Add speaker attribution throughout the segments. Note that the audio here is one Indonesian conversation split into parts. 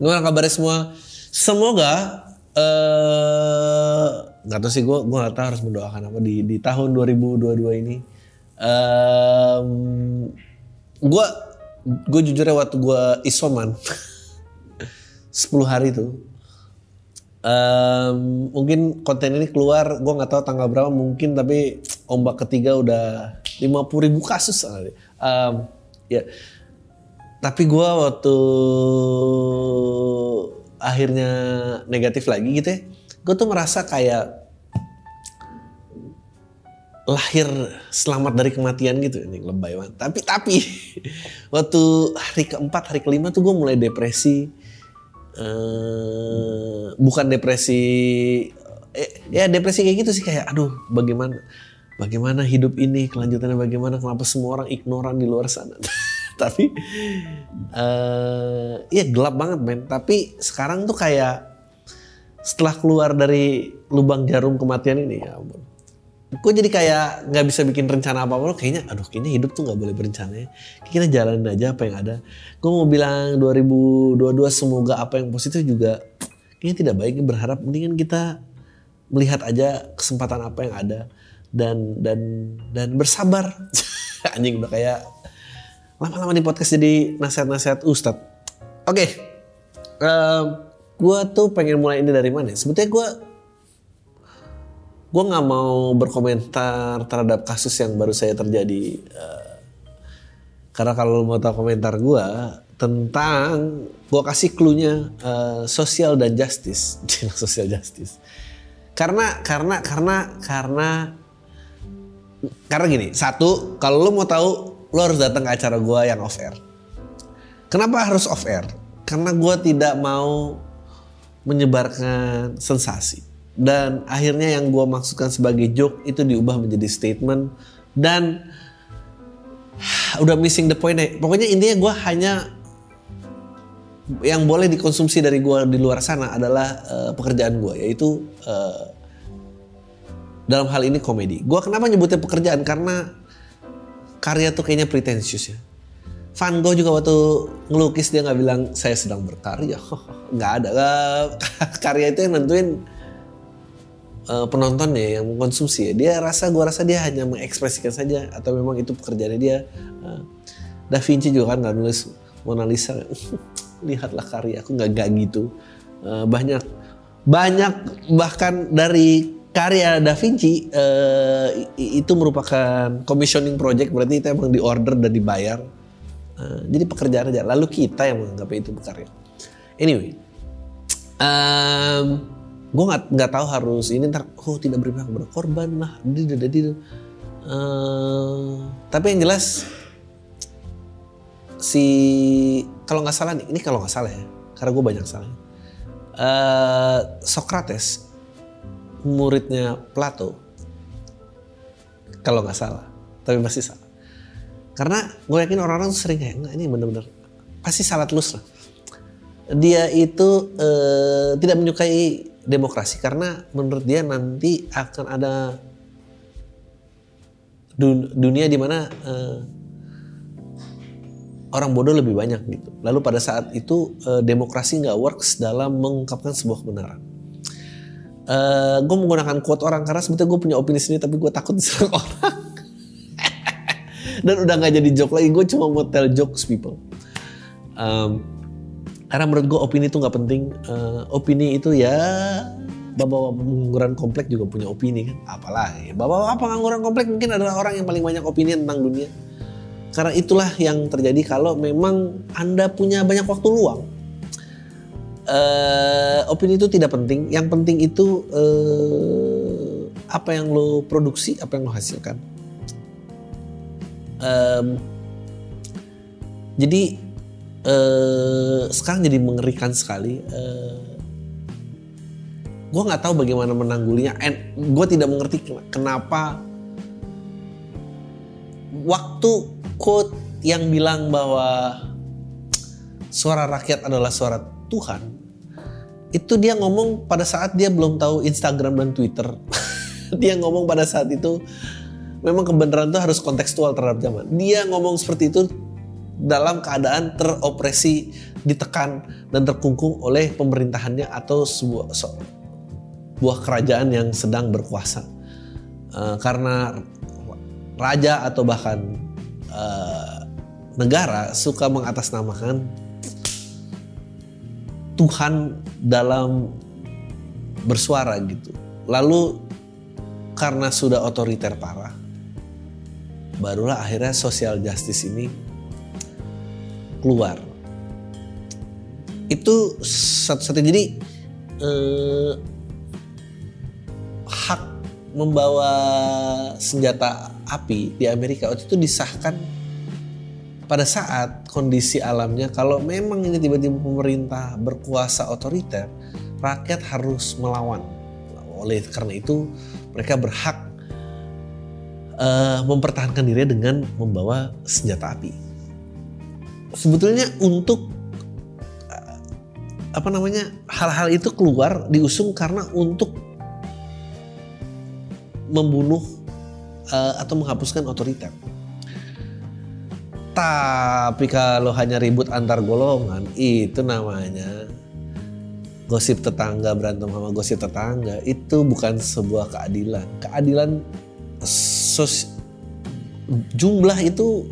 Speaker 1: Gimana kabarnya semua? Semoga eh nggak tahu sih gue gue nggak tahu harus mendoakan apa di di tahun 2022 ini. Um, gue gue jujur ya waktu gue isoman 10 hari tuh um, mungkin konten ini keluar gue nggak tahu tanggal berapa mungkin tapi ombak ketiga udah 50 ribu kasus um, ya tapi gue waktu akhirnya negatif lagi gitu ya gue tuh merasa kayak lahir selamat dari kematian gitu. Ini lebay banget. Tapi tapi waktu hari keempat hari kelima tuh gue mulai depresi. Eh, bukan depresi eh, ya depresi kayak gitu sih kayak aduh bagaimana bagaimana hidup ini kelanjutannya bagaimana kenapa semua orang ignoran di luar sana tapi uh, ya gelap banget men. Tapi sekarang tuh kayak setelah keluar dari lubang jarum kematian ini ya ampun. Gue jadi kayak nggak bisa bikin rencana apa apa kayaknya aduh kayaknya hidup tuh nggak boleh berencana ya. Kita jalanin aja apa yang ada. Gue mau bilang 2022 semoga apa yang positif juga kayaknya tidak baik. Berharap mendingan kita melihat aja kesempatan apa yang ada. Dan dan dan bersabar. Anjing udah kayak lama-lama di podcast jadi nasihat-nasihat ustad. Oke, okay. um, gue tuh pengen mulai ini dari mana? Sebetulnya gue gue nggak mau berkomentar terhadap kasus yang baru saya terjadi. Uh, karena kalau mau tahu komentar gue tentang gue kasih clue-nya uh, sosial dan justice, sosial justice. Karena karena karena karena karena gini, satu kalau lo mau tahu lo harus datang ke acara gue yang off air. Kenapa harus off air? Karena gue tidak mau menyebarkan sensasi. Dan akhirnya yang gue maksudkan sebagai joke itu diubah menjadi statement. Dan udah missing the point deh. Pokoknya intinya gue hanya yang boleh dikonsumsi dari gue di luar sana adalah uh, pekerjaan gue yaitu uh, dalam hal ini komedi. Gue kenapa nyebutnya pekerjaan karena karya tuh kayaknya pretensius ya. Van Gogh juga waktu ngelukis dia nggak bilang saya sedang berkarya, nggak ada. karya itu yang nentuin uh, penontonnya yang mengkonsumsi ya. Dia rasa, gua rasa dia hanya mengekspresikan saja atau memang itu pekerjaannya dia. Uh, da Vinci juga kan nggak nulis Mona Lisa, lihatlah karya aku nggak gak gitu. Uh, banyak banyak bahkan dari karya Da Vinci uh, itu merupakan commissioning project berarti itu emang di order dan dibayar. Uh, jadi pekerjaan aja. Lalu kita yang menganggap itu karya anyway um, gue nggak nggak tahu harus ini ntar oh tidak berpihak kepada korban lah. Uh, tapi yang jelas si kalau nggak salah nih ini kalau nggak salah ya karena gue banyak salah. Uh, Socrates muridnya Plato. Kalau nggak salah, tapi masih salah. Karena gue yakin orang-orang sering kayak enggak ini bener-bener pasti salah terus lah. Dia itu eh, tidak menyukai demokrasi karena menurut dia nanti akan ada dunia di mana eh, orang bodoh lebih banyak gitu. Lalu pada saat itu eh, demokrasi nggak works dalam mengungkapkan sebuah kebenaran uh, eh, gue menggunakan quote orang karena sebetulnya gue punya opini sendiri tapi gue takut diserang orang. Dan udah nggak jadi joke lagi gue cuma mau tell jokes people. Um, karena menurut gue opini itu nggak penting. Uh, opini itu ya bapak-bapak pengangguran komplek juga punya opini kan? Apalagi bapak-bapak pengangguran komplek mungkin adalah orang yang paling banyak opini tentang dunia. Karena itulah yang terjadi kalau memang anda punya banyak waktu luang uh, opini itu tidak penting. Yang penting itu uh, apa yang lo produksi, apa yang lo hasilkan. Um, jadi uh, sekarang jadi mengerikan sekali. Uh, gue nggak tahu bagaimana menanggulinya. And gue tidak mengerti kenapa waktu quote yang bilang bahwa suara rakyat adalah suara Tuhan, itu dia ngomong pada saat dia belum tahu Instagram dan Twitter. dia ngomong pada saat itu memang kebenaran itu harus kontekstual terhadap zaman. Dia ngomong seperti itu dalam keadaan teropresi, ditekan dan terkungkung oleh pemerintahannya atau sebuah sebuah kerajaan yang sedang berkuasa. Uh, karena raja atau bahkan uh, negara suka mengatasnamakan Tuhan dalam bersuara gitu. Lalu karena sudah otoriter parah, barulah akhirnya social justice ini keluar. Itu satu-satunya jadi eh, hak membawa senjata api di Amerika waktu itu disahkan pada saat kondisi alamnya kalau memang ini tiba-tiba pemerintah berkuasa otoriter, rakyat harus melawan. Oleh karena itu mereka berhak uh, mempertahankan diri dengan membawa senjata api. Sebetulnya untuk uh, apa namanya hal-hal itu keluar diusung karena untuk membunuh uh, atau menghapuskan otoriter. Tapi kalau hanya ribut antar golongan, itu namanya gosip tetangga berantem sama gosip tetangga. Itu bukan sebuah keadilan. Keadilan sos jumlah itu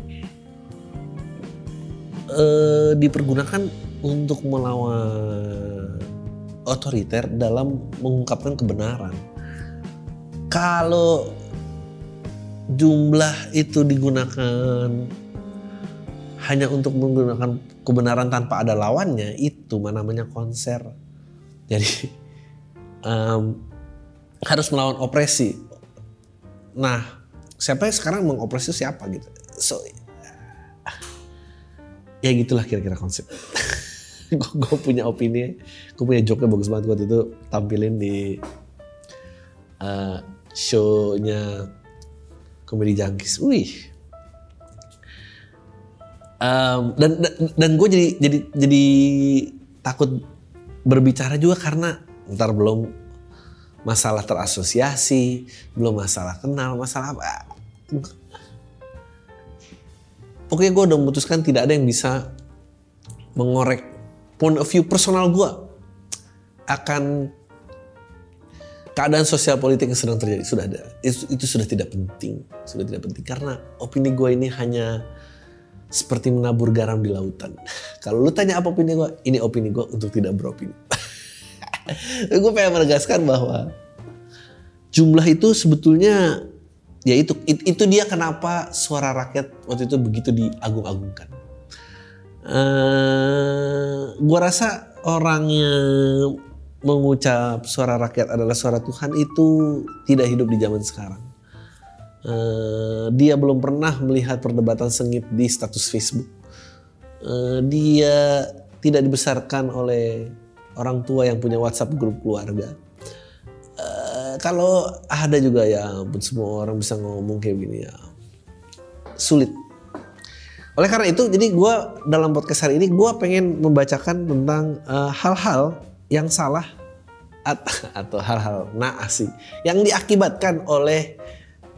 Speaker 1: eh, dipergunakan untuk melawan otoriter dalam mengungkapkan kebenaran. Kalau jumlah itu digunakan hanya untuk menggunakan kebenaran tanpa ada lawannya itu namanya konser. Jadi um, harus melawan opresi. Nah, siapa yang sekarang mengopresi siapa gitu? So ya gitulah kira-kira konsep. gue punya opini, gue punya joke bagus banget waktu itu tampilin di uh, show-nya Komedi Jangkis. Wih, um, dan dan gue jadi jadi jadi takut berbicara juga karena ntar belum masalah terasosiasi, belum masalah kenal, masalah apa. Pokoknya gue udah memutuskan tidak ada yang bisa mengorek point of view personal gue akan keadaan sosial politik yang sedang terjadi. Sudah ada. Itu, itu sudah tidak penting. Sudah tidak penting karena opini gue ini hanya seperti menabur garam di lautan. Kalau lu tanya apa opini gue, ini opini gue untuk tidak beropini. gue pengen menegaskan bahwa jumlah itu sebetulnya ya itu itu dia kenapa suara rakyat waktu itu begitu diagung-agungkan. Uh, gue rasa orang yang mengucap suara rakyat adalah suara Tuhan itu tidak hidup di zaman sekarang Uh, dia belum pernah melihat perdebatan sengit di status Facebook. Uh, dia tidak dibesarkan oleh orang tua yang punya WhatsApp grup keluarga. Uh, kalau ada juga ya ampun semua orang bisa ngomong kayak gini ya sulit. Oleh karena itu, jadi gue dalam podcast hari ini gue pengen membacakan tentang hal-hal uh, yang salah atau hal-hal naas sih yang diakibatkan oleh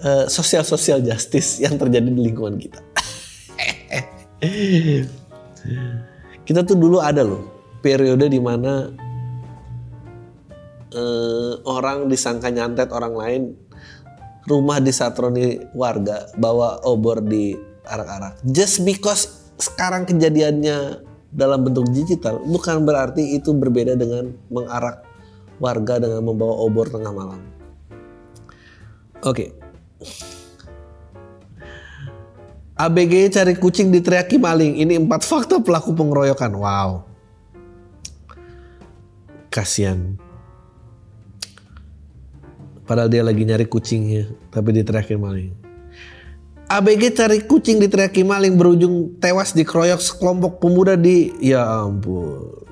Speaker 1: uh, sosial sosial justice yang terjadi di lingkungan kita. kita tuh dulu ada loh periode di mana uh, eh, orang disangka nyantet orang lain, rumah disatroni warga, bawa obor di arak-arak. Just because sekarang kejadiannya dalam bentuk digital bukan berarti itu berbeda dengan mengarak warga dengan membawa obor tengah malam. Oke, okay. ABG cari kucing diteriaki maling. Ini empat fakta pelaku pengeroyokan. Wow. Kasian. Padahal dia lagi nyari kucingnya, tapi diteriaki maling. ABG cari kucing diteriaki maling berujung tewas dikeroyok sekelompok pemuda di ya ampun.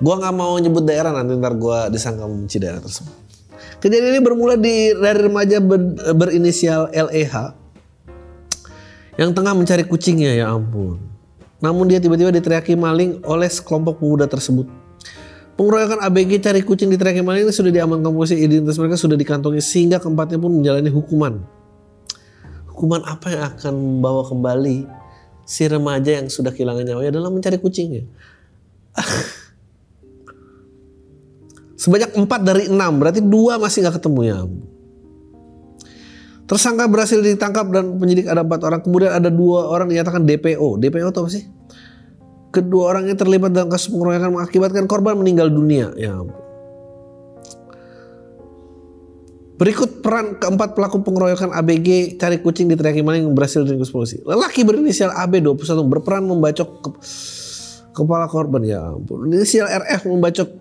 Speaker 1: Gua nggak mau nyebut daerah nanti ntar gua disangka membenci daerah tersebut. Kejadian ini bermula di dari remaja ber- berinisial LEH yang tengah mencari kucingnya ya ampun. Namun dia tiba-tiba diteriaki maling oleh sekelompok pemuda tersebut. Pengeroyokan ABG cari kucing diteriaki maling ini sudah diamankan polisi, identitas mereka sudah dikantongi sehingga keempatnya pun menjalani hukuman. Hukuman apa yang akan membawa kembali si remaja yang sudah kehilangan nyawanya adalah mencari kucingnya. Sebanyak empat dari enam, berarti dua masih nggak ketemu ya. Tersangka berhasil ditangkap dan penyidik ada empat orang. Kemudian ada dua orang dinyatakan DPO. DPO itu apa sih? Kedua orang yang terlibat dalam kasus pengeroyokan mengakibatkan korban meninggal dunia. Ya. Berikut peran keempat pelaku pengeroyokan ABG cari kucing diteriaki maling yang berhasil diringkus polisi. Lelaki berinisial AB 21 berperan membacok ke- kepala korban ya ampun. Inisial RF membacok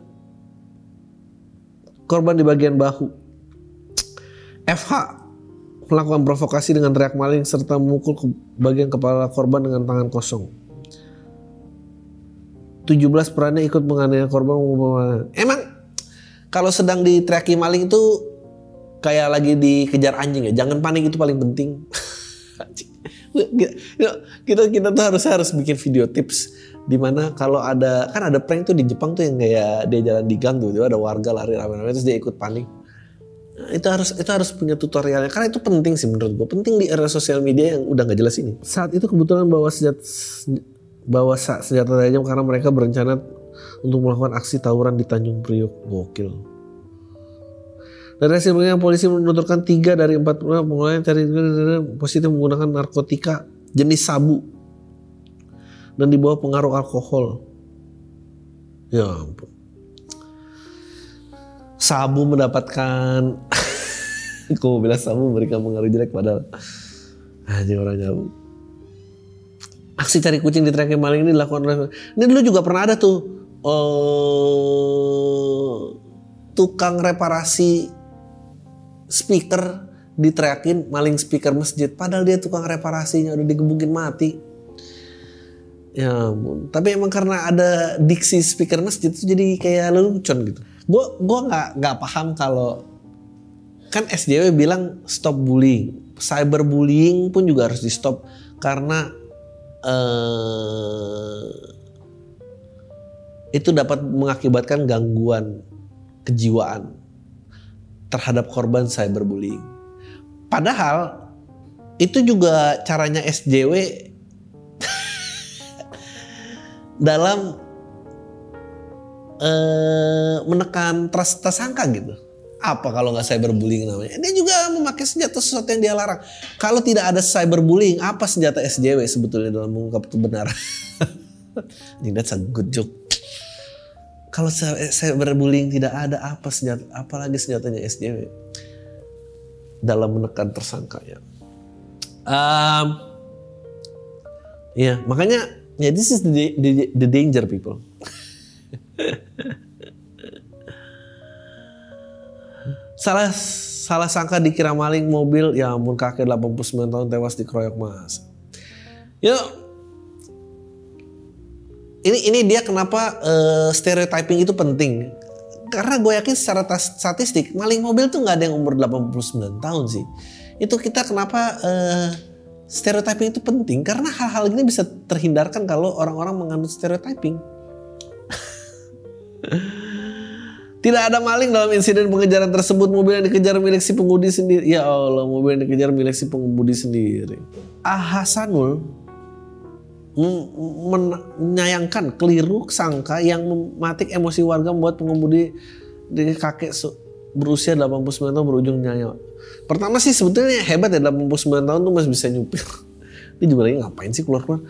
Speaker 1: korban di bagian bahu. FH melakukan provokasi dengan teriak maling serta memukul ke bagian kepala korban dengan tangan kosong. 17 perannya ikut menganiaya korban. Emang kalau sedang diteriaki maling itu kayak lagi dikejar anjing ya. Jangan panik itu paling penting. kita, kita kita tuh harus harus bikin video tips di mana kalau ada kan ada prank tuh di Jepang tuh yang kayak dia jalan di gang tuh, ada warga lari rame-rame terus dia ikut panik. Nah, itu harus itu harus punya tutorialnya karena itu penting sih menurut gue penting di era sosial media yang udah nggak jelas ini. Saat itu kebetulan bawa senjata bawa senjata tajam karena mereka berencana untuk melakukan aksi tawuran di Tanjung Priok. Gokil. Dari hasil penelitian polisi menuturkan tiga dari empat pengelola yang positif menggunakan narkotika jenis sabu dan di bawah pengaruh alkohol. Ya ampun. Sabu mendapatkan mau bilang sabu memberikan pengaruh jelek padahal Anjing orang nyabu. Aksi cari kucing di trek maling ini dilakukan oleh ini dulu juga pernah ada tuh eh, tukang reparasi speaker diteriakin maling speaker masjid padahal dia tukang reparasinya udah digebukin mati ya tapi emang karena ada diksi speaker masjid itu jadi kayak lelucon gitu. Gue gua nggak nggak paham kalau kan SJW bilang stop bullying. Cyberbullying pun juga harus di stop karena eh, itu dapat mengakibatkan gangguan kejiwaan terhadap korban cyberbullying. Padahal itu juga caranya SJW dalam eh, menekan trust tersangka gitu. Apa kalau nggak cyberbullying namanya? Dia juga memakai senjata sesuatu yang dia larang. Kalau tidak ada cyberbullying, apa senjata SJW sebetulnya dalam mengungkap kebenaran? Ini that's a good joke. Kalau cy- cyberbullying tidak ada, apa senjata, apalagi senjatanya SJW dalam menekan tersangka ya. Um, ya makanya ya this is the, the, the danger people. salah salah sangka dikira maling mobil ya ampun kakek 89 tahun tewas dikeroyok mas. Ya ini ini dia kenapa eh, stereotyping itu penting. Karena gue yakin secara statistik maling mobil tuh nggak ada yang umur 89 tahun sih. Itu kita kenapa eh, stereotyping itu penting karena hal-hal ini bisa terhindarkan kalau orang-orang menganut stereotyping. Tidak ada maling dalam insiden pengejaran tersebut. Mobil yang dikejar milik si pengemudi sendiri. Ya Allah, mobil yang dikejar milik si pengemudi sendiri. Ah Hasanul menyayangkan keliru sangka yang mematik emosi warga membuat pengemudi di kakek berusia 89 tahun berujung nyawa. Pertama sih sebetulnya hebat ya 89 tahun tuh masih bisa nyupir. Dia juga lagi ngapain sih keluar-keluar.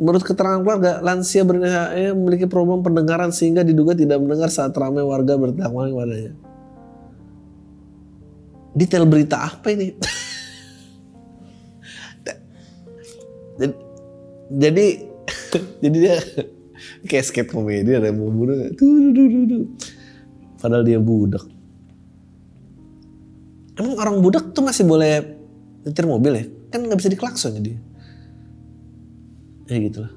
Speaker 1: Menurut keterangan keluarga, lansia E memiliki problem pendengaran sehingga diduga tidak mendengar saat ramai warga berteriak maling padanya. Detail berita apa ini? jadi, jadi dia kayak skate komedi ada yang mau bunuh padahal dia budak emang orang budak tuh masih boleh nyetir mobil ya kan nggak bisa diklakson jadi ya gitulah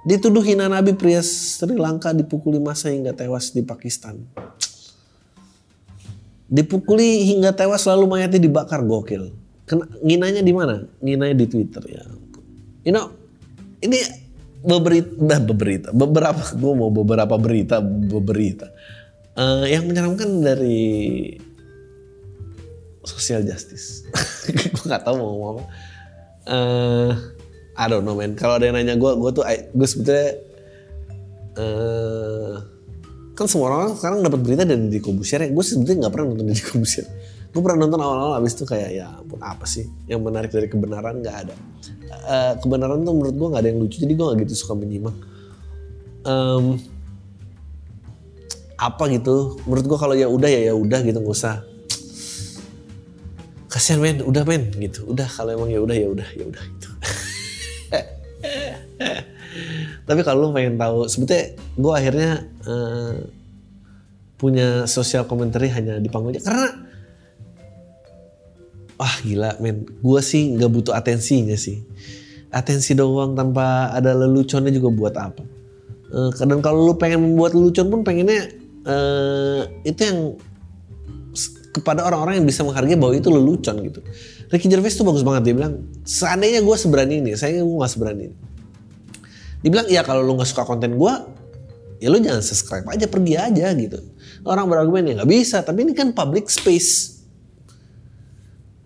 Speaker 1: Dituduh hina Nabi pria Sri Lanka dipukuli masa hingga tewas di Pakistan. Dipukuli hingga tewas lalu mayatnya dibakar gokil. Kena, nginanya di mana? Nginanya di Twitter ya. You know, ini beberita, beberita, beberapa, gue mau beberapa berita, beberita. Uh, yang menyeramkan dari social justice. gue nggak tahu mau ngomong apa. Uh, I don't know man. Kalau ada yang nanya gue, gue tuh gue sebetulnya uh, kan semua orang sekarang dapat berita dari Deddy Kobusier ya. Gue sebetulnya nggak pernah nonton Deddy Kobusier. Gue pernah nonton awal-awal abis itu kayak ya ampun apa sih yang menarik dari kebenaran nggak ada. Uh, kebenaran tuh menurut gue nggak ada yang lucu jadi gue nggak gitu suka menyimak. Um, apa gitu. Menurut gue kalau ya udah ya ya udah gitu nggak usah. Kasihan men. Udah men gitu. Udah kalau emang ya udah ya udah ya udah gitu. Tapi kalau lu pengen tahu sebetulnya gue akhirnya uh, punya sosial commentary hanya di panggungnya karena wah gila men. Gue sih nggak butuh atensinya sih. Atensi doang tanpa ada leluconnya juga buat apa. Uh, dan kalau lu pengen membuat lelucon pun pengennya uh, itu yang kepada orang-orang yang bisa menghargai bahwa itu lelucon gitu. Ricky Gervais tuh bagus banget dia bilang seandainya gue seberani ini, saya gue gak seberani ini. Dia bilang ya kalau lu gak suka konten gue, ya lu jangan subscribe aja pergi aja gitu. Orang berargumen ya nggak bisa, tapi ini kan public space.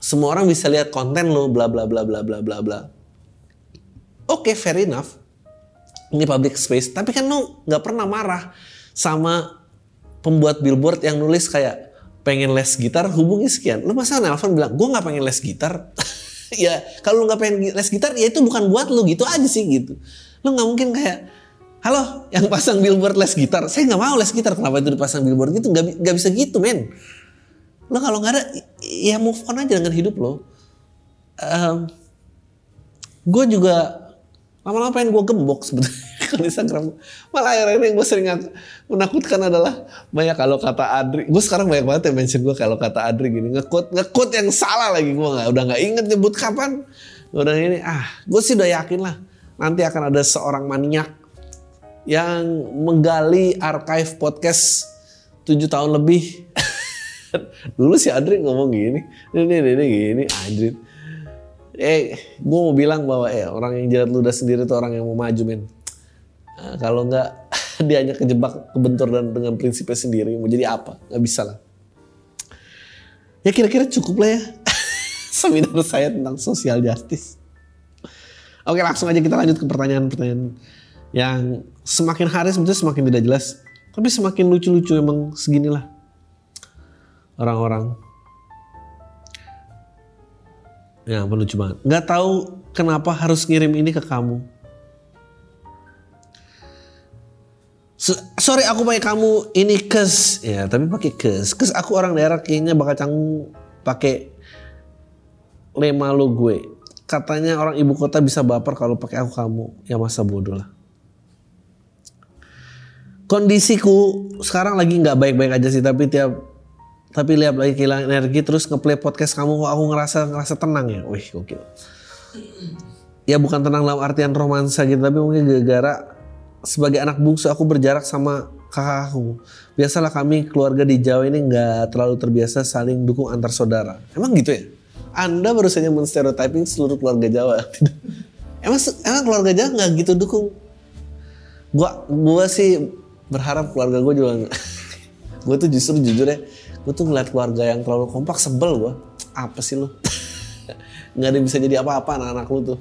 Speaker 1: Semua orang bisa lihat konten lo, bla bla bla bla bla bla bla. Oke, okay, fair enough. Ini public space, tapi kan lu nggak pernah marah sama pembuat billboard yang nulis kayak pengen les gitar hubungi sekian. Lu masa nelpon bilang gue nggak pengen les gitar? ya kalau lu nggak pengen les gitar ya itu bukan buat lu gitu aja sih gitu. Lu nggak mungkin kayak halo yang pasang billboard les gitar. Saya nggak mau les gitar. Kenapa itu dipasang billboard gitu? Gak bisa gitu men. Lo kalau nggak ada ya move on aja dengan hidup lo. Um, gue juga lama-lama pengen gue gembok sebetulnya kalau Instagram. Malah akhirnya yang gue sering menakutkan adalah banyak kalau kata Adri gue sekarang banyak banget yang mention gue kalau kata Adri gini ngekut ngekut yang salah lagi gue nggak udah nggak inget nyebut kapan. Udah ini ah gue sih udah yakin lah nanti akan ada seorang maniak yang menggali archive podcast tujuh tahun lebih. Dulu si Adri ngomong gini ini ini, ini gini Adri eh gue mau bilang bahwa eh orang yang jilat ludah sendiri itu orang yang mau maju men nah, kalau nggak dia hanya kejebak kebentur dan dengan prinsipnya sendiri mau jadi apa? Nggak bisa lah. Ya kira-kira cukup lah ya. Seminar saya tentang social justice. Oke langsung aja kita lanjut ke pertanyaan-pertanyaan yang semakin hari sebetulnya semakin tidak jelas tapi semakin lucu-lucu emang seginilah orang-orang. Ya lucu banget. Gak tahu kenapa harus ngirim ini ke kamu. Sorry aku pakai kamu ini kes. Ya tapi pakai kes. Kes aku orang daerah kayaknya bakal canggung pakai lema lo gue. Katanya orang ibu kota bisa baper kalau pakai aku kamu. Ya masa bodoh lah. Kondisiku sekarang lagi nggak baik-baik aja sih tapi tiap tapi lihat lagi kehilangan energi terus ngeplay podcast kamu aku ngerasa ngerasa tenang ya? Wih gokil. Ya bukan tenang dalam artian romansa gitu tapi mungkin gara-gara sebagai anak bungsu aku berjarak sama kakakku. Biasalah kami keluarga di Jawa ini nggak terlalu terbiasa saling dukung antar saudara. Emang gitu ya? Anda baru saja menstereotyping seluruh keluarga Jawa. Emang emang keluarga Jawa nggak gitu dukung? Gua gua sih berharap keluarga gue juga gue tuh justru jujur ya gue tuh ngeliat keluarga yang terlalu kompak sebel gue apa sih lo nggak ada yang bisa jadi apa-apa anak-anak lu tuh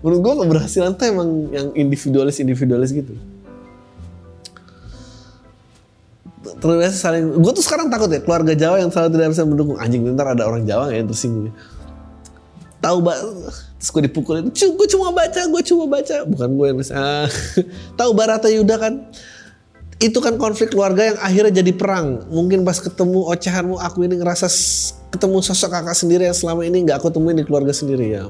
Speaker 1: menurut gue keberhasilan tuh emang yang individualis individualis gitu terbiasa saling gue tuh sekarang takut ya keluarga Jawa yang selalu tidak bisa mendukung anjing ntar ada orang Jawa yang tersinggung tahu mbak terus gue dipukulin gue cuma baca gue cuma baca bukan gue yang ah. tahu Barata Yuda kan itu kan konflik keluarga yang akhirnya jadi perang. Mungkin pas ketemu ocehanmu aku ini ngerasa ketemu sosok kakak sendiri yang selama ini nggak aku temuin di keluarga sendiri ya.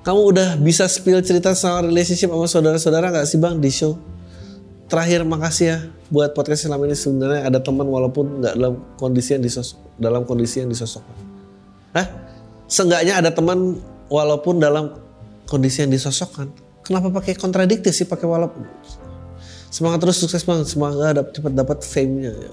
Speaker 1: Kamu udah bisa spill cerita soal relationship sama saudara-saudara nggak sih bang di show? Terakhir makasih ya buat podcast selama ini sebenarnya ada teman walaupun nggak dalam kondisi yang disosok dalam kondisi yang disosok. Hah? Seenggaknya ada teman walaupun dalam kondisi yang disosokkan. Kenapa pakai kontradiktif sih pakai walaupun? Semangat terus sukses bang, semoga dapat cepat dapat fame-nya. Ya.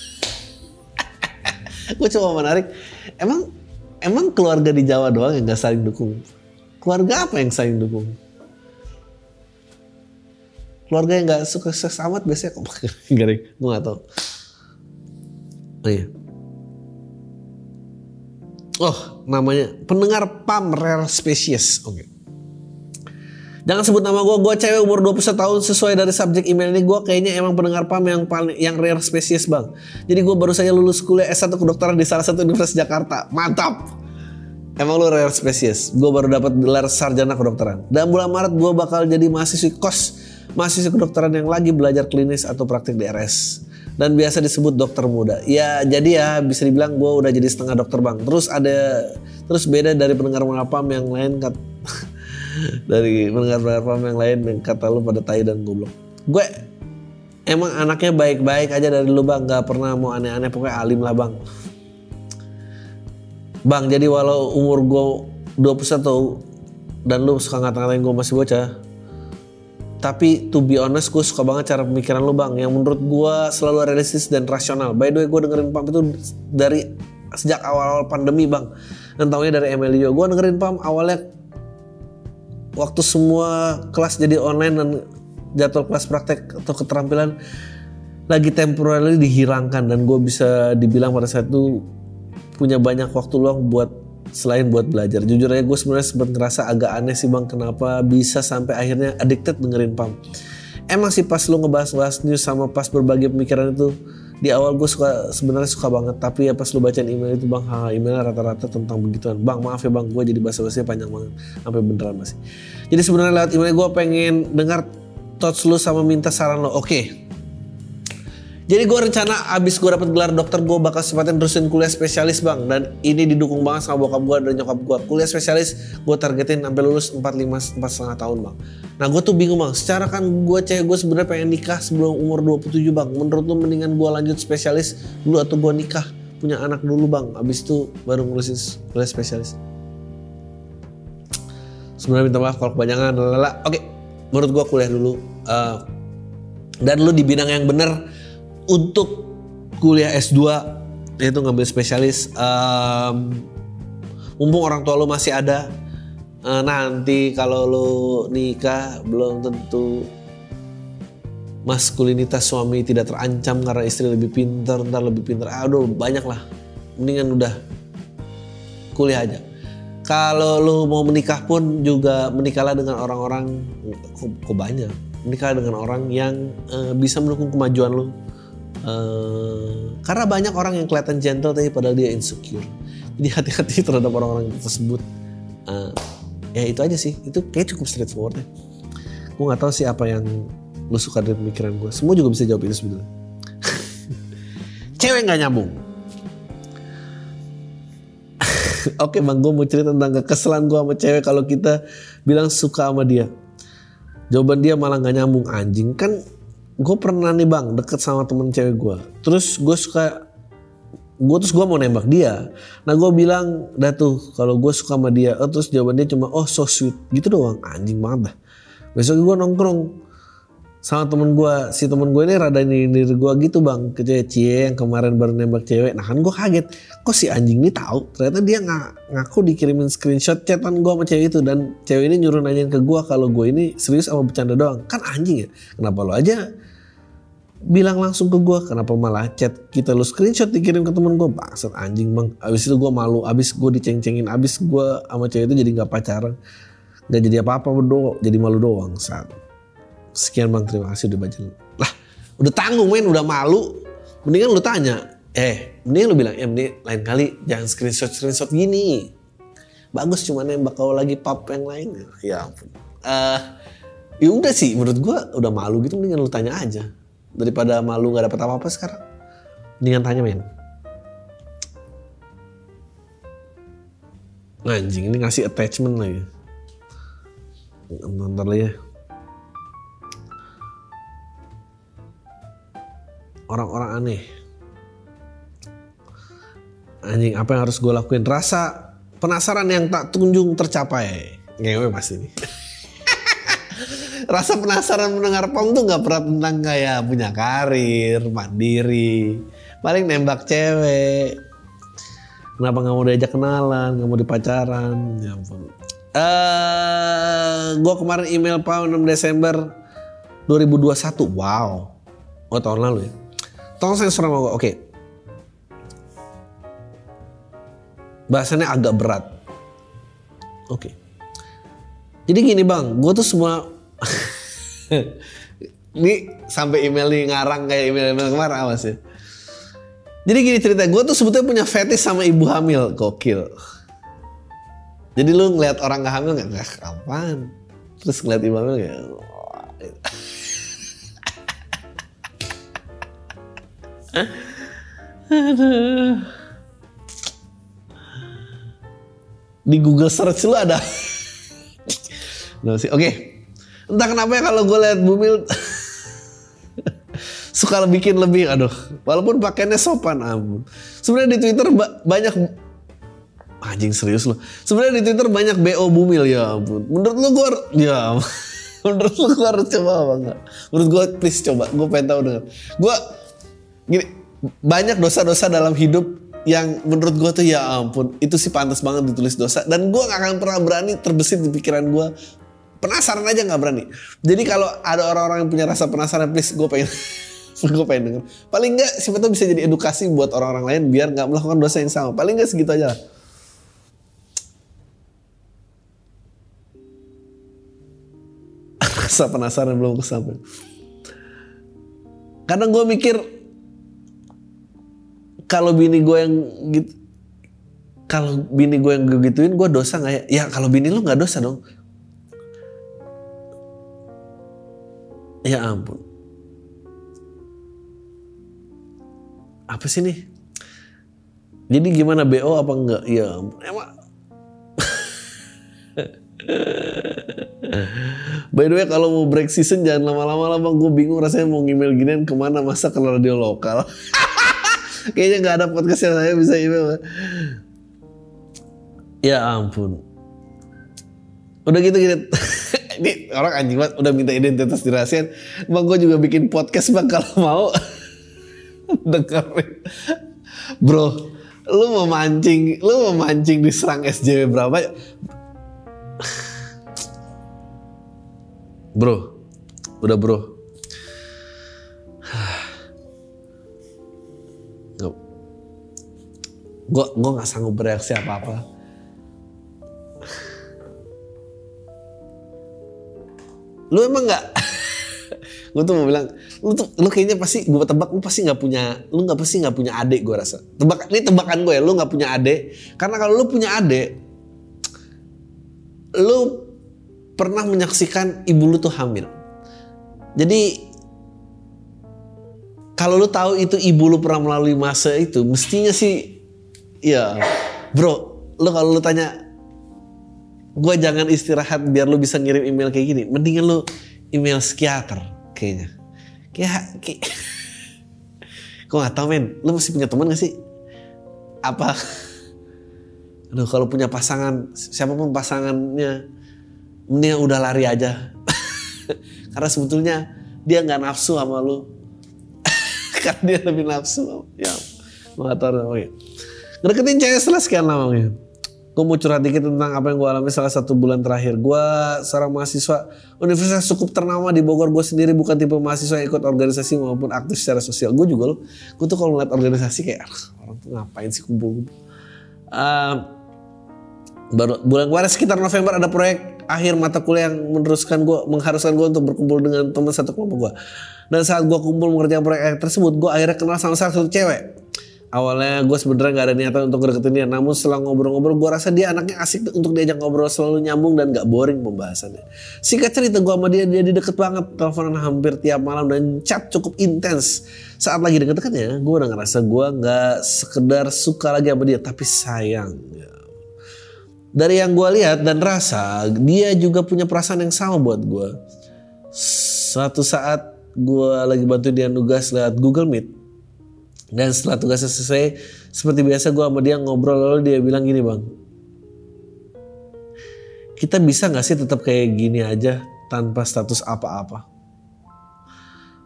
Speaker 1: gue coba menarik emang emang keluarga di Jawa doang yang gak saling dukung? Keluarga apa yang saling dukung? Keluarga yang gak suka amat biasanya kok garing gue gak tau oh iya. Oh namanya pendengar pam rare oke. okay. Jangan sebut nama gue, gue cewek umur 21 tahun sesuai dari subjek email ini gue kayaknya emang pendengar PAM yang paling yang rare spesies bang. Jadi gue baru saja lulus kuliah S1 kedokteran di salah satu universitas Jakarta. Mantap. Emang lu rare spesies. Gue baru dapat gelar sarjana kedokteran. Dan bulan Maret gue bakal jadi mahasiswa kos mahasiswa kedokteran yang lagi belajar klinis atau praktik DRS dan biasa disebut dokter muda. Ya jadi ya bisa dibilang gue udah jadi setengah dokter bang. Terus ada terus beda dari pendengar mengapam yang lain kat dari pendengar-pendengar paham yang lain yang kata lu pada tai dan goblok. Gue emang anaknya baik-baik aja dari lu bang, gak pernah mau aneh-aneh. Pokoknya alim lah bang. Bang, jadi walau umur gue 21 dan lu suka ngata-ngatain gue masih bocah, tapi to be honest gue suka banget cara pemikiran lu bang. Yang menurut gue selalu realistis dan rasional. By the way gue dengerin Pam itu dari sejak awal-awal pandemi bang. Dan tahunya dari Emilio gue dengerin Pam awalnya waktu semua kelas jadi online dan jadwal kelas praktek atau keterampilan lagi temporarily dihilangkan dan gue bisa dibilang pada saat itu punya banyak waktu luang buat selain buat belajar. Jujur aja gue sebenarnya sempat ngerasa agak aneh sih bang kenapa bisa sampai akhirnya addicted dengerin Pam. Emang sih pas lu ngebahas-bahas news sama pas berbagi pemikiran itu di awal gue suka sebenarnya suka banget tapi ya pas lu bacain email itu bang ha email rata-rata tentang begituan. Bang maaf ya bang gue jadi bahasa bahasa panjang banget sampai beneran masih. Jadi sebenarnya lewat email gue pengen dengar thoughts lu sama minta saran lo oke. okay. Jadi gue rencana abis gue dapet gelar dokter gue bakal sempatin terusin kuliah spesialis bang dan ini didukung banget sama bokap gue dan nyokap gue. Kuliah spesialis gue targetin sampai lulus 4 5 4 setengah tahun bang. Nah gue tuh bingung bang. Secara kan gue cewek gue sebenarnya pengen nikah sebelum umur 27 bang. Menurut lu mendingan gue lanjut spesialis dulu atau gue nikah punya anak dulu bang. Abis itu baru ngurusin kuliah spesialis. Sebenarnya minta maaf kalau kebanyakan. Lala. Oke, menurut gue kuliah dulu. Uh, dan lu di bidang yang bener untuk kuliah S2 itu ngambil spesialis um, mumpung orang tua lo masih ada uh, nanti kalau lo nikah belum tentu maskulinitas suami tidak terancam karena istri lebih pintar ntar lebih pintar. Aduh banyak lah mendingan udah kuliah aja. Kalau lo mau menikah pun juga menikahlah dengan orang-orang kok, kok banyak. Menikah dengan orang yang uh, bisa mendukung kemajuan lo Uh, karena banyak orang yang kelihatan gentle tapi padahal dia insecure. Jadi hati-hati terhadap orang-orang tersebut. Uh, ya itu aja sih. Itu kayak cukup straightforward ya. Gue nggak tahu sih apa yang lu suka dari pemikiran gue. Semua juga bisa jawab itu sebenarnya. Cewek nggak nyambung. Oke bang, gue mau cerita tentang kekesalan gue sama cewek kalau kita bilang suka sama dia. Jawaban dia malah nggak nyambung anjing kan gue pernah nih bang deket sama temen cewek gue terus gue suka gue terus gue mau nembak dia. Nah gue bilang dah tuh kalau gue suka sama dia. Oh, terus jawaban dia cuma oh so sweet. Gitu doang. Anjing banget dah. Besok gue nongkrong sama temen gue si temen gue ini rada diri gue gitu bang ke cewek. Cie yang kemarin baru nembak cewek. Nah kan gue kaget. Kok si anjing ini tahu? Ternyata dia nggak ngaku dikirimin screenshot chatan gue sama cewek itu dan cewek ini nyuruh nanyain ke gue kalau gue ini serius sama bercanda doang. Kan anjing ya? Kenapa lo aja bilang langsung ke gue kenapa malah chat kita lu screenshot dikirim ke temen gue bangsat anjing bang. Abis itu gue malu abis gue diceng-cengin abis gue sama cewek itu jadi nggak pacaran. Nggak jadi apa-apa berdoa jadi malu doang saat sekian bang. Terima kasih udah baca lah udah tanggung main udah malu. Mendingan lu tanya. Eh mendingan lu bilang ya mending lain kali jangan screenshot screenshot gini. Bagus cuman yang bakal lagi pap yang lain. Ya ampun. Uh, ya udah sih menurut gue udah malu gitu. Mendingan lu tanya aja daripada malu nggak dapet apa-apa sekarang. Mendingan tanya men anjing ini ngasih attachment lagi. Ntar lagi ya. Orang-orang aneh. Anjing apa yang harus gue lakuin? Rasa penasaran yang tak kunjung tercapai. Ngewe pasti nih rasa penasaran mendengar pom tuh nggak pernah tentang kayak punya karir mandiri. Paling nembak cewek. Kenapa nggak mau diajak kenalan nggak mau dipacaran ya ampun. Eh gue kemarin email pak 6 Desember 2021 wow. Oh tahun lalu ya? Tolong saya sama gue oke. Bahasannya agak berat. Oke. Jadi gini bang. Gue tuh semua ini sampai email nih ngarang kayak email-email kemarin awas ya. Jadi gini cerita, gue tuh sebetulnya punya fetish sama ibu hamil, gokil. Jadi lu ngeliat orang gak hamil gak? Gak kapan. Terus ngeliat ibu hamil? Aduh. Di Google search lu ada. Nah, sih. Entah kenapa ya kalau gue lihat Bumil suka bikin lebih aduh. Walaupun pakainya sopan ampun. Sebenarnya di Twitter ba banyak anjing serius loh sebenarnya di Twitter banyak BO Bumil ya ampun. Menurut lu gue ya menurut lu gue harus coba apa enggak? Menurut gue please coba. Gue pengen tahu dengan. Gue gini banyak dosa-dosa dalam hidup yang menurut gue tuh ya ampun itu sih pantas banget ditulis dosa. Dan gue gak akan pernah berani terbesit di pikiran gue penasaran aja nggak berani. Jadi kalau ada orang-orang yang punya rasa penasaran please gue pengen gue pengen denger. Paling nggak siapa tahu bisa jadi edukasi buat orang-orang lain biar nggak melakukan dosa yang sama. Paling nggak segitu aja lah. Rasa penasaran belum kesampaian. Kadang gue mikir kalau bini gue yang gitu kalau bini gue yang gituin gue dosa nggak ya? Ya kalau bini lu nggak dosa dong ya ampun. Apa sih nih? Jadi gimana BO apa enggak? Ya ampun. Emang By the way kalau mau break season jangan lama-lama lah bang Gue bingung rasanya mau email ginian ke mana Masa ke radio lokal. Kayaknya gak ada podcast yang saya bisa email Ya ampun. Udah gitu gitu Ini orang anjing banget Udah minta identitas dirahasiain Bang gue juga bikin podcast bang Kalau mau Dengerin Bro Lu mau mancing Lu mau mancing diserang SJW berapa Bro, udah bro. Gue gue nggak sanggup bereaksi apa apa. Lu emang nggak? gue tuh mau bilang, lu tuh lu kayaknya pasti gue tebak lu pasti nggak punya, lu nggak pasti nggak punya adik gue rasa. Tebak ini tebakan gue ya, lu nggak punya adik. Karena kalau lu punya adik, lu pernah menyaksikan ibu lu tuh hamil. Jadi kalau lu tahu itu ibu lu pernah melalui masa itu, mestinya sih ya, bro, lu kalau lu tanya gue jangan istirahat biar lu bisa ngirim email kayak gini, mendingan lu email psikiater kayaknya. Kayak, kayak gue gak tau men, lu masih punya teman gak sih? Apa? Aduh kalau punya pasangan, siapa pun pasangannya, mending udah lari aja. Karena sebetulnya dia nggak nafsu sama lu. Karena dia lebih nafsu. Ya, motor. Oke. Ngedeketin cewek setelah sekian lama. Ya. Gue mau curhat dikit tentang apa yang gue alami salah satu bulan terakhir. Gue seorang mahasiswa universitas cukup ternama di Bogor. Gue sendiri bukan tipe mahasiswa yang ikut organisasi maupun aktif secara sosial. Gue juga loh. Gue tuh kalau ngeliat organisasi kayak orang tuh ngapain sih kumpul. Uh, baru bulan kemarin sekitar November ada proyek akhir mata kuliah yang meneruskan gue mengharuskan gue untuk berkumpul dengan teman satu kelompok gue dan saat gue kumpul mengerjakan proyek tersebut gue akhirnya kenal sama salah satu cewek awalnya gue sebenarnya gak ada niatan untuk deketin dia namun setelah ngobrol-ngobrol gue rasa dia anaknya asik untuk diajak ngobrol selalu nyambung dan gak boring pembahasannya. Singkat cerita gue sama dia dia deket banget teleponan hampir tiap malam dan chat cukup intens. Saat lagi deket-deketnya gue udah ngerasa gue gak sekedar suka lagi sama dia tapi sayang. Dari yang gue lihat dan rasa dia juga punya perasaan yang sama buat gue suatu saat gue lagi bantu dia nugas lewat Google Meet dan setelah tugasnya selesai seperti biasa gue sama dia ngobrol lalu dia bilang gini bang kita bisa gak sih tetap kayak gini aja tanpa status apa-apa?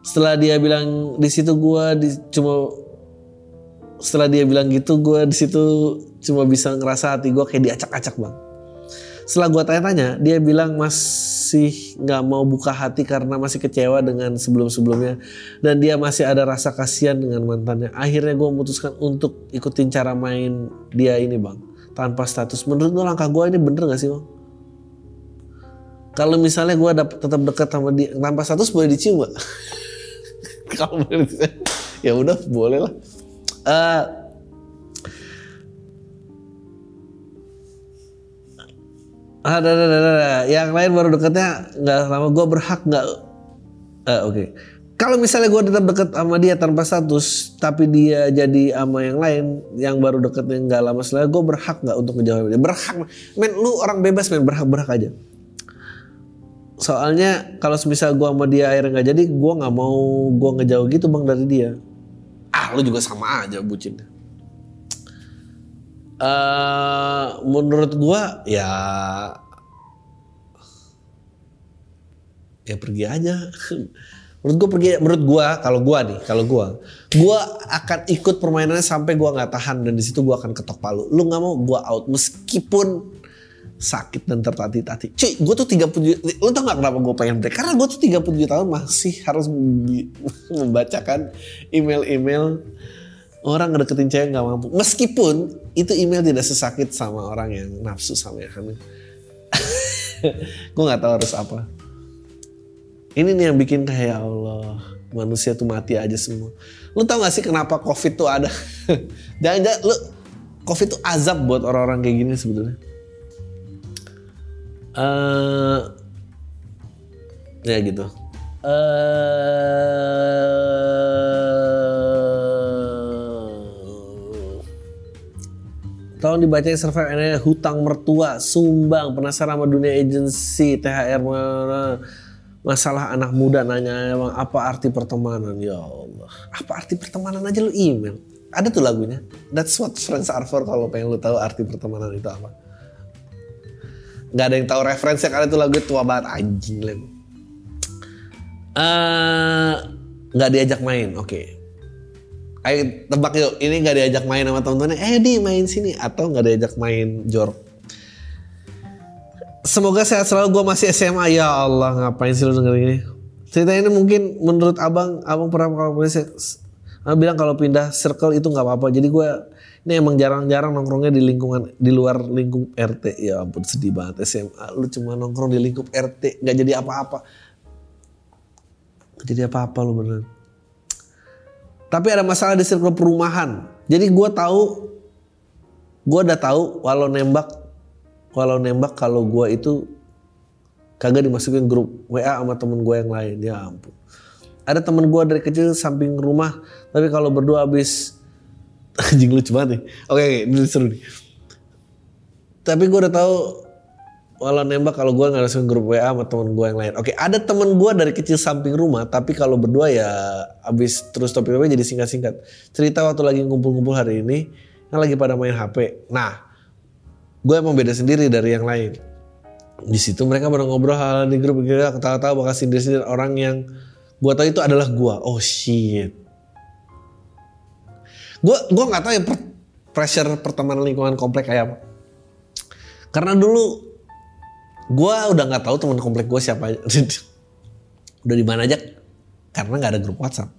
Speaker 1: Setelah dia bilang di situ gue di, cuma setelah dia bilang gitu gue di situ cuma bisa ngerasa hati gue kayak diacak-acak bang. Setelah gue tanya-tanya dia bilang masih nggak mau buka hati karena masih kecewa dengan sebelum-sebelumnya. Dan dia masih ada rasa kasihan dengan mantannya. Akhirnya gue memutuskan untuk ikutin cara main dia ini bang. Tanpa status. Menurut lo langkah gue ini bener gak sih bang? Kalau misalnya gue tetap dekat sama dia tanpa status boleh dicium gak? kalau ya udah boleh lah. Uh, ada ada ada yang lain baru deketnya nggak lama. Gue berhak nggak? Uh, oke. Okay. kalau misalnya gue tetap deket sama dia tanpa status tapi dia jadi sama yang lain yang baru deketnya nggak lama setelah gue berhak nggak untuk ngejawab dia? Berhak men lu orang bebas men. Berhak berhak aja. Soalnya kalau misal gue sama dia akhirnya nggak jadi gue nggak mau gue ngejauh gitu bang dari dia. Ah lu juga sama aja bucin Uh, menurut gua ya ya pergi aja. menurut gua pergi menurut gua kalau gua nih kalau gua gua akan ikut permainannya sampai gua nggak tahan dan di situ gua akan ketok palu. Lu nggak mau gua out meskipun sakit dan tertati-tati. Cuy, gue tuh 30 lu tau gak kenapa gue pengen break? Karena gue tuh 37 tahun masih harus membacakan email-email orang ngedeketin cewek nggak mampu. Meskipun itu email tidak sesakit sama orang yang nafsu sama ya kan. gue nggak tahu harus apa. Ini nih yang bikin kayak ya Allah manusia tuh mati aja semua. Lu tau gak sih kenapa covid tuh ada? Jangan-jangan lu covid tuh azab buat orang-orang kayak gini sebetulnya. Uh, ya gitu. Uh, Tahun dibaca survei ini hutang mertua, sumbang, penasaran sama dunia agensi, THR masalah anak muda nanya emang apa arti pertemanan? Ya Allah. Apa arti pertemanan aja lu email? Ada tuh lagunya. That's what friends are for kalau pengen lu tahu arti pertemanan itu apa. Nggak ada yang tahu referensinya karena itu lagu tua banget anjing lagu uh, nggak diajak main oke. okay. Ayo tebak yuk, ini nggak diajak main sama temen-temennya, eh di main sini atau nggak diajak main jor. Semoga sehat selalu, gue masih SMA, ya Allah ngapain sih lu denger ini. Cerita ini mungkin menurut abang, abang pernah kalau abang bilang kalau pindah circle itu nggak apa-apa. Jadi gue ini emang jarang-jarang nongkrongnya di lingkungan di luar lingkup RT. Ya ampun sedih banget SMA, lu cuma nongkrong di lingkup RT, nggak jadi apa-apa. Gak jadi apa-apa lu bener. Tapi ada masalah di circle perumahan. Jadi gue tahu, gue udah tahu walau nembak, walau nembak kalau gue itu kagak dimasukin grup WA sama temen gue yang lain. Ya ampun. Ada temen gue dari kecil samping rumah, tapi kalau berdua habis anjing lucu banget nih. Oke, oke, ini seru nih. Tapi gue udah tahu walau nembak kalau gue langsung grup WA sama temen gue yang lain. Oke, ada temen gue dari kecil samping rumah, tapi kalau berdua ya abis terus topik jadi singkat-singkat. Cerita waktu lagi ngumpul-ngumpul hari ini, yang lagi pada main HP. Nah, gue emang beda sendiri dari yang lain. Di situ mereka pada ngobrol hal di grup kita ketawa-tawa bakal sindir-sindir orang yang gue tahu itu adalah gue. Oh shit. Gue gue nggak tahu ya pressure pertemanan lingkungan komplek kayak apa. Karena dulu gue udah nggak tahu teman komplek gue siapa udah di mana aja karena nggak ada grup WhatsApp.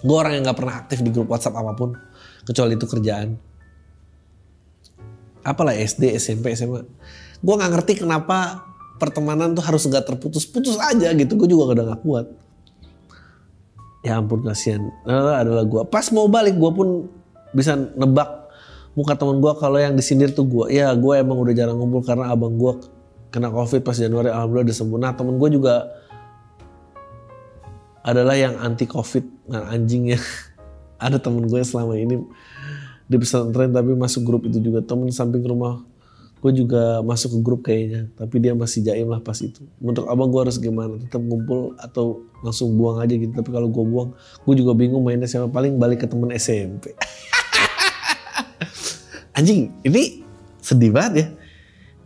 Speaker 1: Gue orang yang nggak pernah aktif di grup WhatsApp apa pun kecuali itu kerjaan. Apalah SD SMP SMA gue nggak ngerti kenapa pertemanan tuh harus nggak terputus-putus aja gitu. Gue juga udah nggak kuat. Ya ampun kasihan. Nah, adalah gue pas mau balik gue pun bisa nebak muka temen gue kalau yang disindir tuh gue ya gue emang udah jarang ngumpul karena abang gue kena covid pas Januari alhamdulillah udah sembuh nah temen gue juga adalah yang anti covid nah anjingnya ada temen gue selama ini di pesantren tapi masuk grup itu juga. Temen samping rumah gue juga masuk ke grup kayaknya tapi dia masih jaim lah pas itu. Untuk abang gue harus gimana? Tetap ngumpul atau langsung buang aja gitu? Tapi kalau gue buang gue juga bingung mainnya siapa. Paling balik ke temen SMP anjing ini sedih banget ya.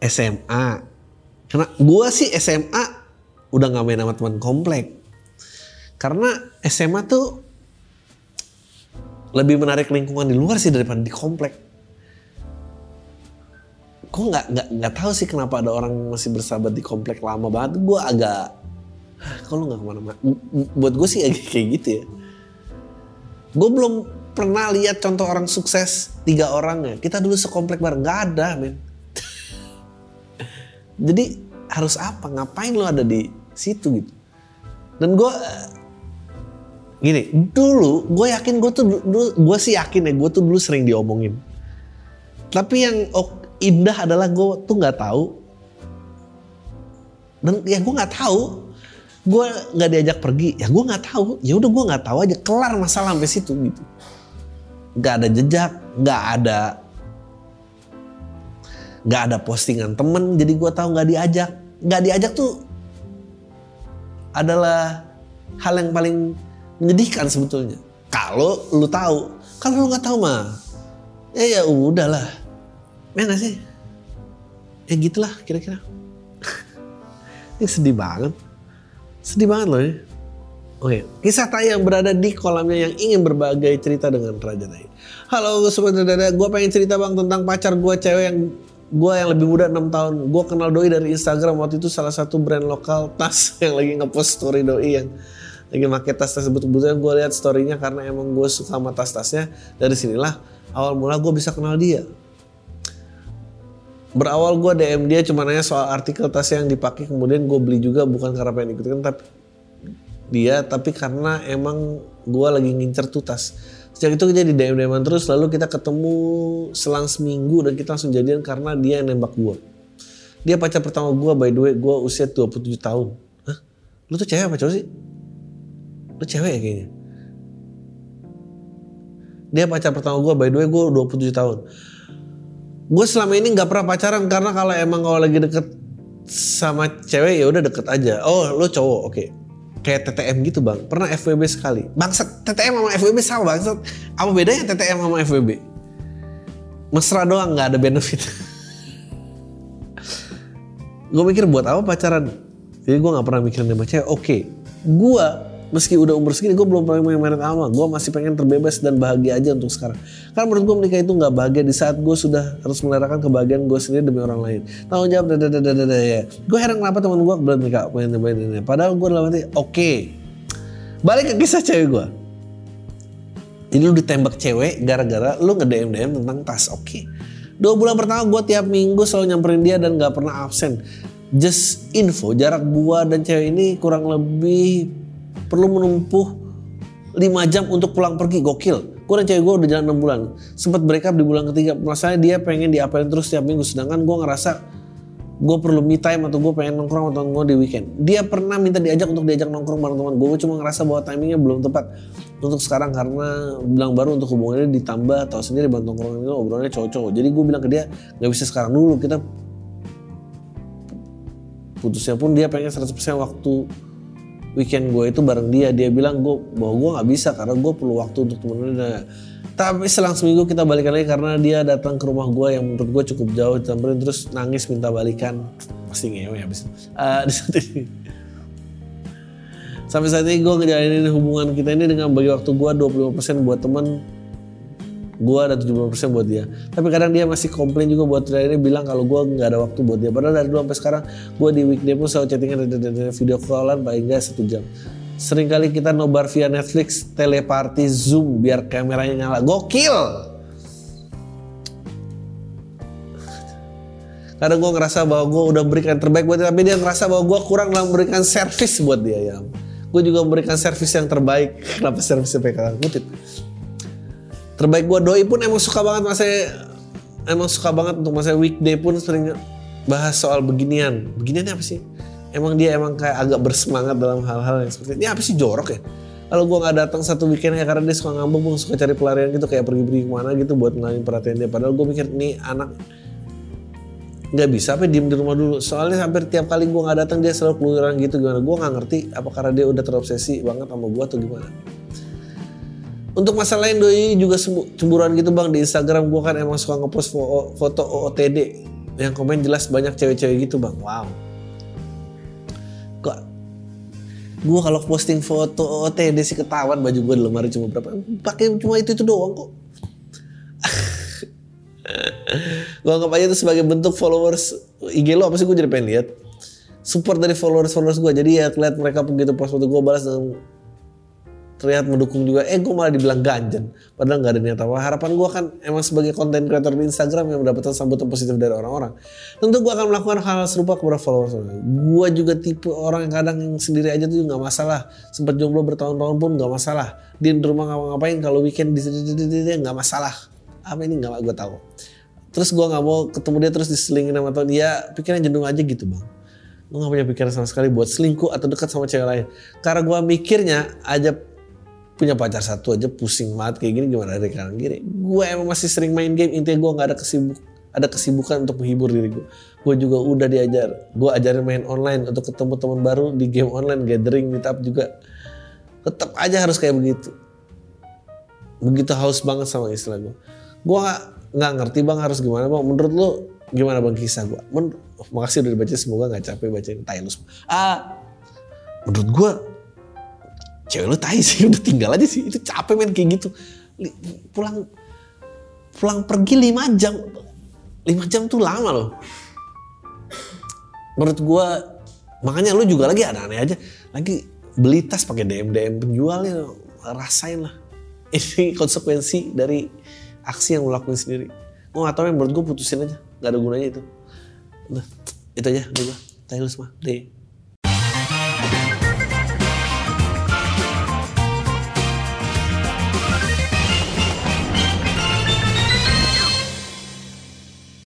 Speaker 1: SMA karena gue sih SMA udah gak main sama teman komplek. Karena SMA tuh lebih menarik lingkungan di luar sih daripada di komplek. Gue nggak nggak nggak tahu sih kenapa ada orang masih bersahabat di komplek lama banget. Gue agak kalau nggak ke mana-mana? Buat gue sih agak kayak gitu ya. Gue belum pernah lihat contoh orang sukses tiga orang ya. Kita dulu sekomplek bareng. Nggak ada men. Jadi harus apa? Ngapain lo ada di situ gitu? Dan gue gini dulu gue yakin gue tuh dulu gue sih yakin ya gue tuh dulu sering diomongin. Tapi yang oh, indah adalah gue tuh nggak tahu. Dan ya gue nggak tahu. Gue nggak diajak pergi. Ya gue nggak tahu. Ya udah gue nggak tahu aja. Kelar masalah sampai situ gitu. Nggak ada jejak nggak ada nggak ada postingan temen. Jadi gue tahu nggak diajak nggak diajak tuh adalah hal yang paling menyedihkan sebetulnya kalau lu tahu kalau lu nggak tahu mah ya ya udahlah Ya gak sih? Ya gitulah kira-kira. Ini sedih banget. Sedih banget loh ya. Oke, kisah tai yang berada di kolamnya yang ingin berbagai cerita dengan Raja Tai. Halo dada, gue pengen cerita bang tentang pacar gue cewek yang gue yang lebih muda 6 tahun. Gue kenal doi dari Instagram waktu itu salah satu brand lokal tas yang lagi ngepost story doi yang lagi pakai tas tersebut. Kebetulan gue lihat storynya karena emang gue suka sama tas-tasnya. Dari sinilah awal mula gue bisa kenal dia berawal gue DM dia cuma nanya soal artikel tas yang dipakai kemudian gue beli juga bukan karena pengen ikutin tapi dia tapi karena emang gue lagi ngincer tuh tas sejak itu kita di DM DM terus lalu kita ketemu selang seminggu dan kita langsung jadian karena dia yang nembak gue dia pacar pertama gue by the way gue usia 27 tahun Hah? lu tuh cewek apa cowok sih lu cewek ya kayaknya dia pacar pertama gue by the way gue 27 tahun gue selama ini nggak pernah pacaran karena kalau emang kalau lagi deket sama cewek ya udah deket aja. Oh lo cowok oke. Okay. Kayak TTM gitu bang. Pernah FWB sekali. Bangsat TTM sama FWB sama bangsat. Apa bedanya TTM sama FWB? Mesra doang nggak ada benefit. gue mikir buat apa pacaran? Jadi gue nggak pernah mikirin sama cewek. Oke, okay. gue meski udah umur segini gue belum pernah main main sama. Gue masih pengen terbebas dan bahagia aja untuk sekarang. Karena menurut gue menikah itu nggak bahagia di saat gue sudah harus melerakan kebahagiaan gue sendiri demi orang lain. Tanggung jawab dada dada dada ya. Gue heran kenapa teman gue belum nikah main main padahal gue dalam hati oke. Okay. balik ke kisah cewek gue ini lu ditembak cewek gara-gara lu nge DM tentang tas oke. Okay. dua bulan pertama gue tiap minggu selalu nyamperin dia dan gak pernah absen. Just info jarak gua dan cewek ini kurang lebih perlu menempuh 5 jam untuk pulang pergi. Gokil. Gue dan cewek gue udah jalan 6 bulan. Sempat break up di bulan ketiga. Masalahnya dia pengen diapain terus setiap minggu. Sedangkan gue ngerasa gue perlu me time atau gue pengen nongkrong atau gue di weekend. Dia pernah minta diajak untuk diajak nongkrong bareng teman gue cuma ngerasa bahwa timingnya belum tepat untuk sekarang karena bilang baru untuk hubungannya ditambah atau sendiri bantu nongkrong itu obrolannya cowok-cowok. Jadi gue bilang ke dia nggak bisa sekarang dulu. Kita putusnya pun dia pengen 100% waktu weekend gue itu bareng dia. Dia bilang gue bahwa gue nggak bisa karena gue perlu waktu untuk temenin dia. Tapi selang seminggu kita balikan lagi karena dia datang ke rumah gue yang menurut gue cukup jauh campurin terus nangis minta balikan. Pasti ngewe habis uh, sampai saat ini gue ngejalanin hubungan kita ini dengan bagi waktu gue 25% buat temen gue ada 70% buat dia. Tapi kadang dia masih komplain juga buat ini bilang kalau gue nggak ada waktu buat dia. Padahal dari dulu sampai sekarang gue di weekday pun selalu chattingan video callan paling nggak satu jam. Sering kali kita nobar via Netflix teleparty zoom biar kameranya nyala. Gokil! Kadang gue ngerasa bahwa gue udah berikan terbaik buat dia tapi dia ngerasa bahwa gue kurang dalam memberikan servis buat dia ya. Gue juga memberikan servis yang terbaik. Kenapa servisnya PK ngutip terbaik gue doi pun emang suka banget masa emang suka banget untuk masa weekday pun sering bahas soal beginian. Beginian apa sih? Emang dia emang kayak agak bersemangat dalam hal-hal yang seperti ini. Apa sih? Jorok ya? Kalau gue nggak datang satu weekend ya karena dia suka ngambek gue suka cari pelarian gitu kayak pergi-pergi ke mana gitu buat ngalahin perhatian dia. Padahal gue mikir nih anak nggak bisa apa diem di rumah dulu. Soalnya hampir tiap kali gue nggak datang dia selalu keluyuran gitu. Gimana? Gue nggak ngerti apa karena dia udah terobsesi banget sama gue atau gimana untuk masalah lain doi juga cemburuan gitu bang di Instagram gue kan emang suka ngepost foto OOTD yang komen jelas banyak cewek-cewek gitu bang. Wow. Kok gue kalau posting foto OOTD sih ketahuan baju gue di lemari cuma berapa. Pakai cuma itu itu doang kok. Gue anggap aja itu sebagai bentuk followers IG lo apa sih? Gue jadi pengen lihat support dari followers followers gue jadi ya kelihatan mereka begitu post foto gue balas dengan terlihat mendukung juga. Eh gue malah dibilang ganjen. Padahal nggak ada niat apa harapan gue kan emang sebagai konten creator di Instagram yang mendapatkan sambutan positif dari orang-orang. Tentu gue akan melakukan hal, hal serupa kepada followers gue juga tipe orang yang kadang yang sendiri aja tuh nggak masalah. Sempat jomblo bertahun-tahun pun nggak masalah. Di rumah ngapa-ngapain kalau weekend di nggak masalah. Apa ini? Nggak gue tahu. Terus gue nggak mau ketemu dia terus diselingin sama tahun dia pikiran jenuh aja gitu bang. Gue gak punya pikiran sama sekali buat selingkuh atau dekat sama cewek lain. Karena gue mikirnya aja punya pacar satu aja pusing banget kayak gini gimana? Dari kanan kiri. Gue emang masih sering main game intinya gue nggak ada kesibuk ada kesibukan untuk menghibur diri gue gue juga udah diajar gue ajarin main online untuk ketemu teman baru di game online gathering meetup juga. Tetap aja harus kayak begitu. Begitu haus banget sama istilah gue gue nggak nggak ngerti bang harus gimana bang? Menurut lo gimana bang kisah gue Men makasih udah dibaca semoga nggak capek bacain Tailus ah menurut gue cewek lu tai sih udah tinggal aja sih. Itu capek men kayak gitu. Pulang pulang pergi lima jam. Lima jam tuh lama loh. Menurut gue makanya lu juga lagi aneh-aneh aja. Lagi beli tas pakai DM DM penjualnya rasain lah. Ini konsekuensi dari aksi yang lu lakuin sendiri. Gue gak tau yang menurut gue putusin aja. Gak ada gunanya itu. Udah itu aja. Udah gue Taylor mah deh